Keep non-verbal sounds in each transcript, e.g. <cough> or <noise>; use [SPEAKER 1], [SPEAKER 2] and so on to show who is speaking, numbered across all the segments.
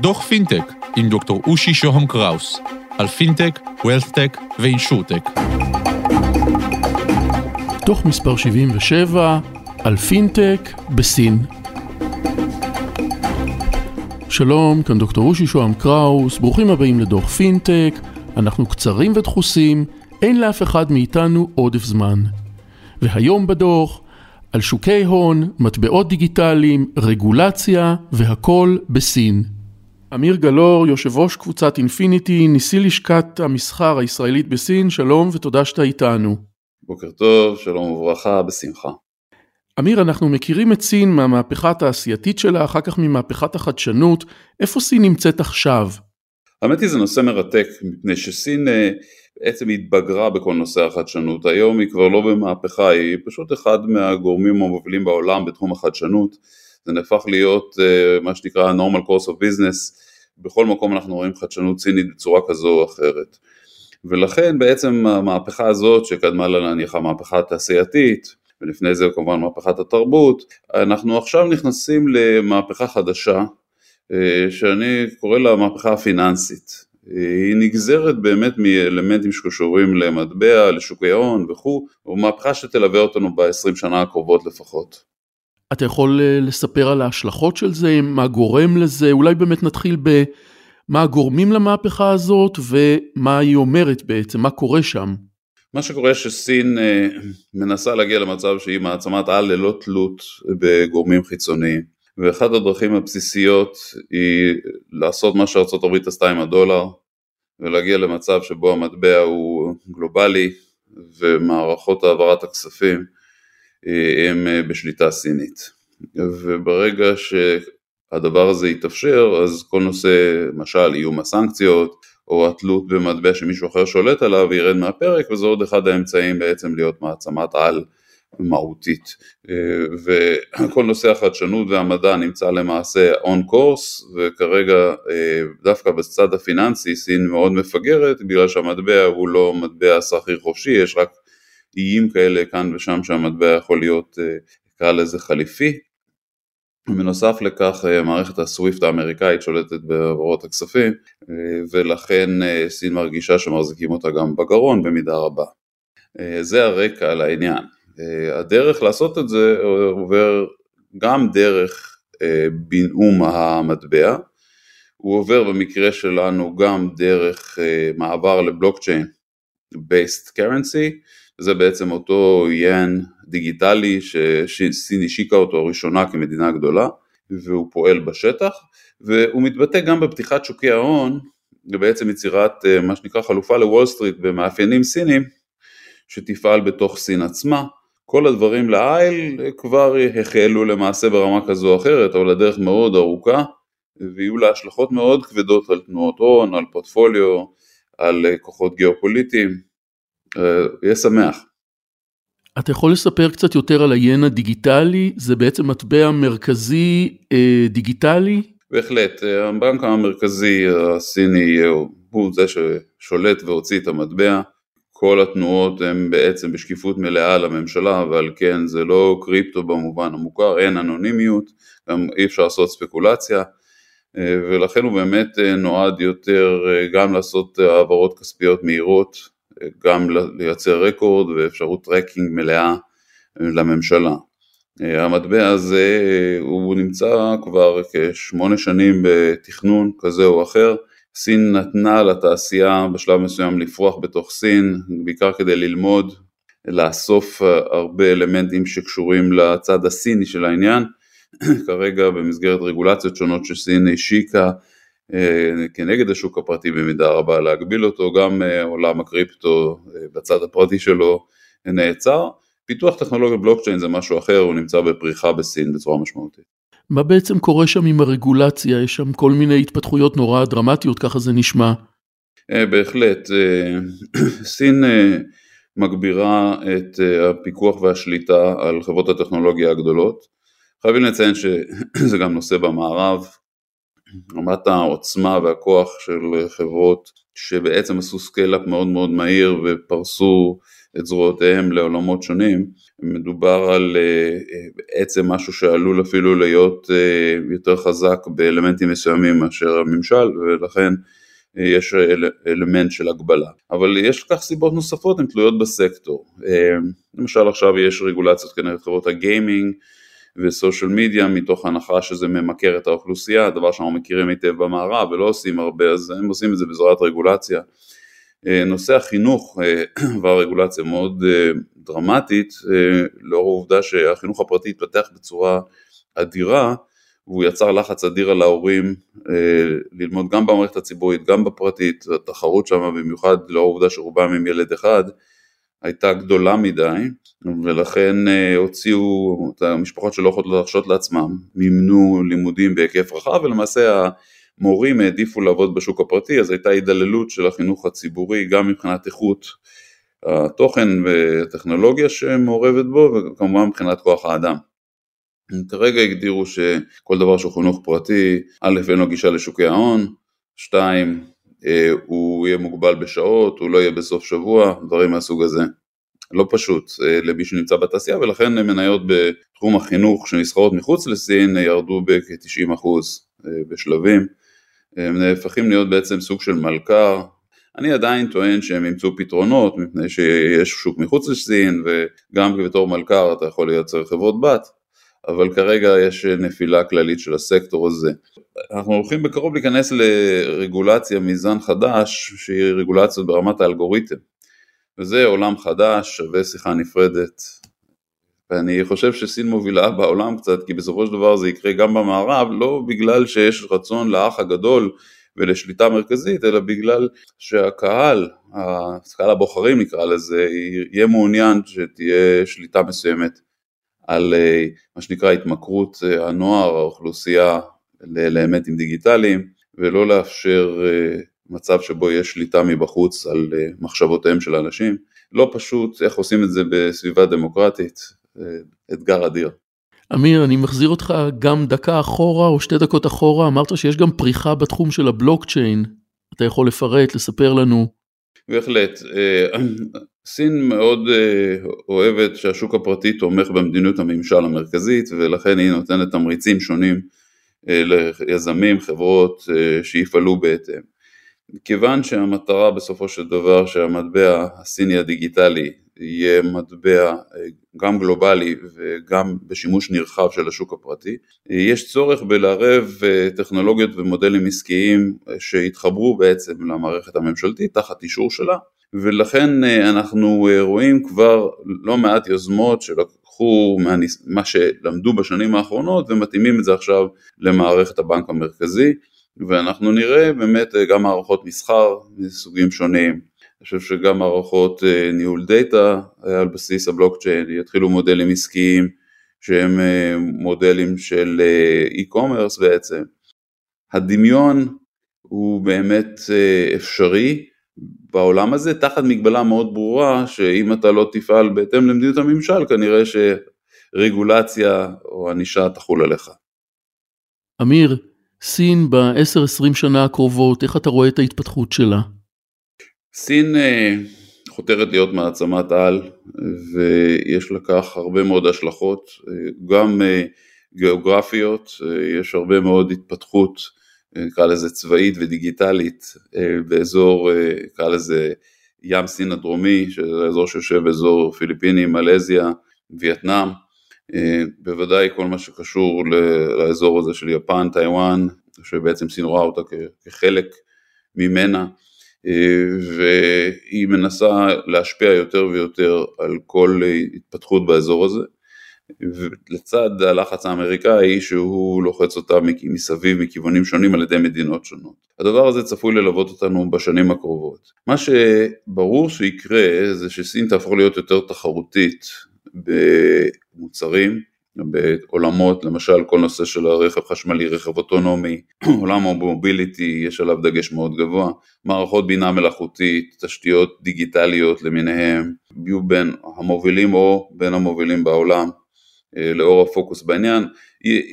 [SPEAKER 1] דוח פינטק עם דוקטור אושי שוהם קראוס על פינטק, WealthTech ו InsurTech.
[SPEAKER 2] דוח מספר 77 על פינטק בסין. שלום, כאן דוקטור אושי שוהם קראוס, ברוכים הבאים לדוח פינטק, אנחנו קצרים ודחוסים, אין לאף אחד מאיתנו עודף זמן. והיום בדוח, על שוקי הון, מטבעות דיגיטליים, רגולציה והכל בסין. אמיר גלאור, יושב ראש קבוצת אינפיניטי, נשיא לשכת המסחר הישראלית בסין, שלום ותודה שאתה איתנו.
[SPEAKER 3] בוקר טוב, שלום וברכה, בשמחה.
[SPEAKER 2] אמיר, אנחנו מכירים את סין מהמהפכה התעשייתית שלה, אחר כך ממהפכת החדשנות, איפה סין נמצאת עכשיו?
[SPEAKER 3] האמת היא זה נושא מרתק, מפני שסין אה, בעצם התבגרה בכל נושא החדשנות, היום היא כבר לא במהפכה, היא פשוט אחד מהגורמים המובילים בעולם בתחום החדשנות, זה נהפך להיות uh, מה שנקרא normal course of business, בכל מקום אנחנו רואים חדשנות סינית בצורה כזו או אחרת. ולכן בעצם המהפכה הזאת שקדמה לה נניח המהפכה התעשייתית, ולפני זה כמובן מהפכת התרבות, אנחנו עכשיו נכנסים למהפכה חדשה, אה, שאני קורא לה המהפכה הפיננסית. היא נגזרת באמת מאלמנטים שקשורים למטבע, לשוקי ההון וכו', ומהפכה שתלווה אותנו ב-20 שנה הקרובות לפחות.
[SPEAKER 2] אתה יכול אה, לספר על ההשלכות של זה, מה גורם לזה, אולי באמת נתחיל במה הגורמים למהפכה הזאת ומה היא אומרת בעצם, מה קורה שם.
[SPEAKER 3] מה שקורה שסין אה, מנסה להגיע למצב שהיא מעצמת על ללא תלות בגורמים חיצוניים ואחת הדרכים הבסיסיות היא לעשות מה שארה"ב עשתה עם הדולר ולהגיע למצב שבו המטבע הוא גלובלי ומערכות העברת הכספים אה, הם אה, בשליטה סינית. וברגע שהדבר הזה יתאפשר אז כל נושא למשל איום הסנקציות או התלות במטבע שמישהו אחר שולט עליו ירד מהפרק וזה עוד אחד האמצעים בעצם להיות מעצמת על מהותית וכל נושא החדשנות והמדע נמצא למעשה און קורס וכרגע דווקא בצד הפיננסי סין מאוד מפגרת בגלל שהמטבע הוא לא מטבע סחיר חופשי יש רק איים כאלה כאן ושם שהמטבע יכול להיות נקרא לזה חליפי בנוסף לכך מערכת הסוויפט האמריקאית שולטת בעבורות הכספים ולכן סין מרגישה שמחזיקים אותה גם בגרון במידה רבה. זה הרקע לעניין. הדרך לעשות את זה עובר גם דרך בינאום המטבע, הוא עובר במקרה שלנו גם דרך מעבר ל blockchain based currency, זה בעצם אותו ין דיגיטלי שסין השיקה אותו ראשונה כמדינה גדולה והוא פועל בשטח. והוא מתבטא גם בפתיחת שוקי ההון ובעצם יצירת מה שנקרא חלופה לוול סטריט במאפיינים סינים שתפעל בתוך סין עצמה כל הדברים לעיל כבר החלו למעשה ברמה כזו או אחרת אבל הדרך מאוד ארוכה ויהיו לה השלכות מאוד כבדות על תנועות הון, על פורטפוליו, על כוחות גיאופוליטיים, יהיה שמח.
[SPEAKER 2] אתה יכול לספר קצת יותר על היין הדיגיטלי? זה בעצם מטבע מרכזי אה, דיגיטלי?
[SPEAKER 3] בהחלט, הבנק המרכזי הסיני הוא זה ששולט והוציא את המטבע, כל התנועות הן בעצם בשקיפות מלאה לממשלה ועל כן זה לא קריפטו במובן המוכר, אין אנונימיות, גם אי אפשר לעשות ספקולציה ולכן הוא באמת נועד יותר גם לעשות העברות כספיות מהירות, גם לייצר record ואפשרות tracking מלאה לממשלה. המטבע הזה הוא נמצא כבר כשמונה שנים בתכנון כזה או אחר, סין נתנה לתעשייה בשלב מסוים לפרוח בתוך סין, בעיקר כדי ללמוד, לאסוף הרבה אלמנטים שקשורים לצד הסיני של העניין, <clears throat> כרגע במסגרת רגולציות שונות שסין השיקה כנגד השוק הפרטי במידה רבה להגביל אותו, גם עולם הקריפטו בצד הפרטי שלו נעצר, פיתוח טכנולוגיה בלוקצ'יין זה משהו אחר, הוא נמצא בפריחה בסין בצורה משמעותית.
[SPEAKER 2] מה בעצם קורה שם עם הרגולציה? יש שם כל מיני התפתחויות נורא דרמטיות, ככה זה נשמע.
[SPEAKER 3] בהחלט, <clears throat> סין מגבירה את הפיקוח והשליטה על חברות הטכנולוגיה הגדולות. חייבים לציין שזה <clears throat> גם נושא במערב, רמת העוצמה והכוח של חברות שבעצם עשו scale-up מאוד מאוד מהיר ופרסו את זרועותיהם לעולמות שונים, מדובר על בעצם משהו שעלול אפילו להיות יותר חזק באלמנטים מסוימים מאשר הממשל ולכן יש אל, אלמנט של הגבלה. אבל יש לכך סיבות נוספות, הן תלויות בסקטור. למשל עכשיו יש רגולציות כנראה חברות הגיימינג וסושיאל מדיה מתוך הנחה שזה ממכר את האוכלוסייה, דבר שאנחנו מכירים היטב במערב ולא עושים הרבה, אז הם עושים את זה בעזרת רגולציה. נושא החינוך <clears throat> והרגולציה מאוד דרמטית, לאור העובדה שהחינוך הפרטי התפתח בצורה אדירה, והוא יצר לחץ אדיר על ההורים אה, ללמוד גם במערכת הציבורית, גם בפרטית, התחרות שם במיוחד לאור העובדה שרובם עם ילד אחד הייתה גדולה מדי ולכן אה, הוציאו את המשפחות שלא יכולות להרשות לעצמם, מימנו לימודים בהיקף רחב ולמעשה המורים העדיפו לעבוד בשוק הפרטי אז הייתה הידללות של החינוך הציבורי גם מבחינת איכות התוכן והטכנולוגיה שמעורבת בו וכמובן מבחינת כוח האדם. כרגע הגדירו שכל דבר שהוא חינוך פרטי, א' אין לו גישה לשוקי ההון, שתיים אה, הוא יהיה מוגבל בשעות, הוא לא יהיה בסוף שבוע, דברים מהסוג הזה. לא פשוט אה, למי שנמצא בתעשייה ולכן מניות בתחום החינוך שנסחרות מחוץ לסין ירדו בכ-90% אה, בשלבים. הם נהפכים להיות בעצם סוג של מלכ"ר. אני עדיין טוען שהם ימצאו פתרונות מפני שיש שוק מחוץ לסין וגם בתור מלכ"ר אתה יכול לייצר חברות בת. אבל כרגע יש נפילה כללית של הסקטור הזה. אנחנו הולכים בקרוב להיכנס לרגולציה מזן חדש שהיא רגולציה ברמת האלגוריתם וזה עולם חדש שווה שיחה נפרדת ואני חושב שסין מובילה בעולם קצת כי בסופו של דבר זה יקרה גם במערב לא בגלל שיש רצון לאח הגדול ולשליטה מרכזית אלא בגלל שהקהל, הקהל הבוחרים נקרא לזה, יהיה מעוניין שתהיה שליטה מסוימת על אה, מה שנקרא התמכרות אה, הנוער, האוכלוסייה לאלמנטים דיגיטליים ולא לאפשר אה, מצב שבו יש שליטה מבחוץ על מחשבותיהם של אנשים. לא פשוט איך עושים את זה בסביבה דמוקרטית, אתגר אדיר.
[SPEAKER 2] אמיר, אני מחזיר אותך גם דקה אחורה או שתי דקות אחורה, אמרת שיש גם פריחה בתחום של הבלוקצ'יין. אתה יכול לפרט, לספר לנו.
[SPEAKER 3] בהחלט. סין מאוד אה, אוהבת שהשוק הפרטי תומך במדיניות הממשל המרכזית ולכן היא נותנת תמריצים שונים אה, ליזמים, חברות אה, שיפעלו בהתאם. כיוון שהמטרה בסופו של דבר שהמטבע הסיני הדיגיטלי יהיה מטבע גם גלובלי וגם בשימוש נרחב של השוק הפרטי, יש צורך בלערב טכנולוגיות ומודלים עסקיים שיתחברו בעצם למערכת הממשלתית תחת אישור שלה. ולכן אה, אנחנו אה, רואים כבר לא מעט יוזמות שלקחו מה שלמדו בשנים האחרונות ומתאימים את זה עכשיו למערכת הבנק המרכזי. ואנחנו נראה באמת אה, גם מערכות מסחר מסוגים שונים, אני חושב שגם מערכות ניהול דאטה על בסיס הבלוקצ'יין יתחילו מודלים עסקיים שהם מודלים של e-commerce בעצם. הדמיון הוא באמת אפשרי בעולם הזה תחת מגבלה מאוד ברורה שאם אתה לא תפעל בהתאם למדיניות הממשל כנראה שרגולציה או ענישה תחול עליך.
[SPEAKER 2] אמיר, סין ב-10-20 שנה הקרובות, איך אתה רואה את ההתפתחות שלה?
[SPEAKER 3] סין אה, חותרת להיות מעצמת על ויש לכך הרבה מאוד השלכות, אה, גם אה, גיאוגרפיות, יש הרבה מאוד התפתחות נקרא לזה צבאית ודיגיטלית באזור, נקרא לזה ים סין הדרומי, שזה אזור שיושב באזור פיליפינים, מלזיה, וייטנאם, בוודאי כל מה שקשור לאזור הזה של יפן, טיוואן, שבעצם סין רואה אותה כחלק ממנה, והיא מנסה להשפיע יותר ויותר על כל התפתחות באזור הזה. לצד הלחץ האמריקאי שהוא לוחץ אותה מסביב מכיוונים שונים על ידי מדינות שונות. הדבר הזה צפוי ללוות אותנו בשנים הקרובות. מה שברור שיקרה זה שסין תהפוך להיות יותר תחרותית במוצרים, בעולמות, למשל כל נושא של הרכב חשמלי, רכב אוטונומי, <clears throat> עולם המוביליטי, יש עליו דגש מאוד גבוה, מערכות בינה מלאכותית, תשתיות דיגיטליות למיניהם, יהיו בין המובילים או בין המובילים בעולם. אה, לאור הפוקוס בעניין.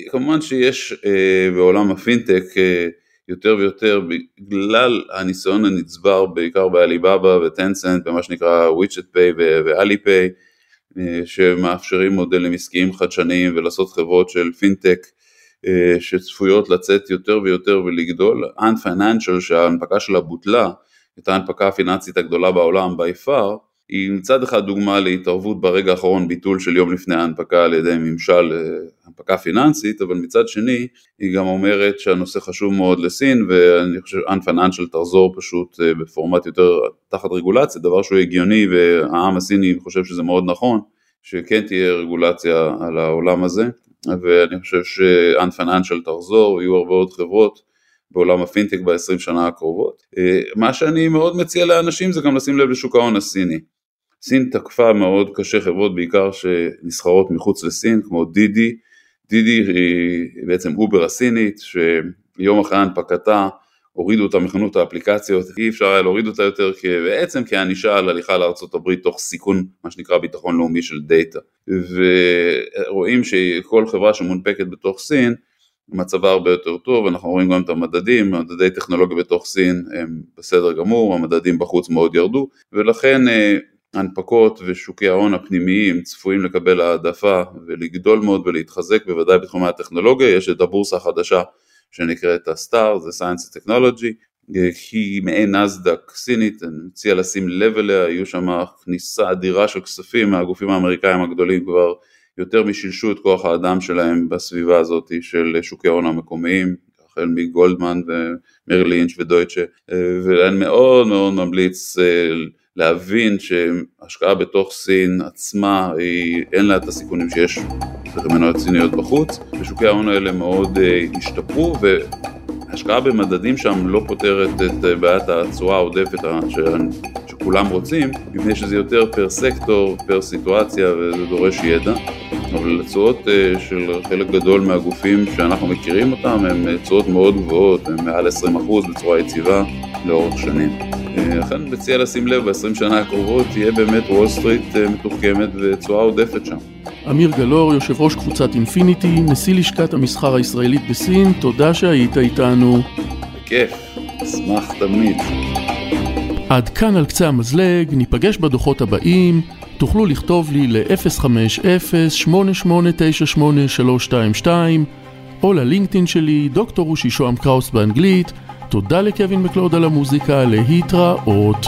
[SPEAKER 3] כמובן שיש אה, בעולם הפינטק אה, יותר ויותר בגלל הניסיון הנצבר בעיקר באליבאבא וטנסנט במה שנקרא WeChat Pay ו Alipay שמאפשרים מודלים עסקיים חדשניים ולעשות חברות של פינטק אה, שצפויות לצאת יותר ויותר ולגדול, Unfinancial שההנפקה שלה בוטלה, הייתה ההנפקה הפיננסית הגדולה בעולם by far, היא מצד אחד דוגמה להתערבות ברגע האחרון ביטול של יום לפני ההנפקה על ידי ממשל אה, הנפקה פיננסית, אבל מצד שני היא גם אומרת שהנושא חשוב מאוד לסין ואני חושב Unfinancial תחזור פשוט אה, בפורמט יותר תחת רגולציה, דבר שהוא הגיוני והעם הסיני חושב שזה מאוד נכון, שכן תהיה רגולציה על העולם הזה. ואני חושב ש-Ant Financial תחזור, ויהיו הרבה עוד חברות בעולם הפינטק ב-20 שנה הקרובות. אה, מה שאני מאוד מציע לאנשים זה גם לשים לב לשוק ההון הסיני. סין תקפה מאוד קשה חברות בעיקר שנסחרות מחוץ לסין, כמו דידי, דידי היא בעצם אובר הסינית, שיום אחרי הנפקתה הורידו אותה מחנות האפליקציות, אי אפשר היה להוריד אותה יותר בעצם כענישה על הליכה לארה"ב תוך סיכון מה שנקרא ביטחון לאומי של דאטה. ורואים שכל חברה שמונפקת בתוך סין מצבה הרבה יותר טוב, אנחנו רואים גם את המדדים, מדדי טכנולוגיה בתוך סין הם בסדר גמור, המדדים בחוץ מאוד ירדו, ולכן אה, הנפקות ושוקי ההון הפנימיים צפויים לקבל העדפה ולגדול מאוד ולהתחזק בוודאי בתחומי הטכנולוגיה, יש את הבורסה החדשה שנקראת הסטאר, זה Science Technology, היא מעין נסדק סינית, אני מציע לשים לב אליה, יהיו שם כניסה אדירה של כספים מהגופים האמריקאים הגדולים כבר יותר משילשו את כוח האדם שלהם בסביבה הזאת של שוקי ההון המקומיים, החל מגולדמן ומרי לינץ' ודויטשה, ואני מאוד מאוד ממליץ אה, להבין שהשקעה בתוך סין עצמה, היא, אין לה את הסיכונים שיש במניות סיניות בחוץ, ושוקי ההון האלה מאוד uh, השתפרו, והשקעה במדדים שם לא פותרת את uh, בעיית התשואה העודפת ש... שכולם רוצים, מפני שזה יותר פר סקטור, פר סיטואציה, וזה דורש ידע. אבל התשואות אה, של חלק גדול מהגופים שאנחנו מכירים אותם, הן תשואות מאוד גבוהות, הן מעל 20% בצורה יציבה לאורך שנים. לכן מציע לשים לב, ב-20 שנה הקרובות תהיה באמת וול סטריט מתוחכמת ותשואה עודפת שם.
[SPEAKER 2] אמיר גלאור, יושב ראש קבוצת אינפיניטי, נשיא לשכת המסחר הישראלית בסין, תודה שהיית איתנו.
[SPEAKER 3] בכיף, אשמח תמיד.
[SPEAKER 2] עד כאן על קצה המזלג, ניפגש בדוחות הבאים, תוכלו לכתוב לי ל-050-8898-322 או ללינקדאין שלי, דוקטור רושי שוהם קראוס באנגלית, תודה לקווין מקלוד על המוזיקה, להתראות.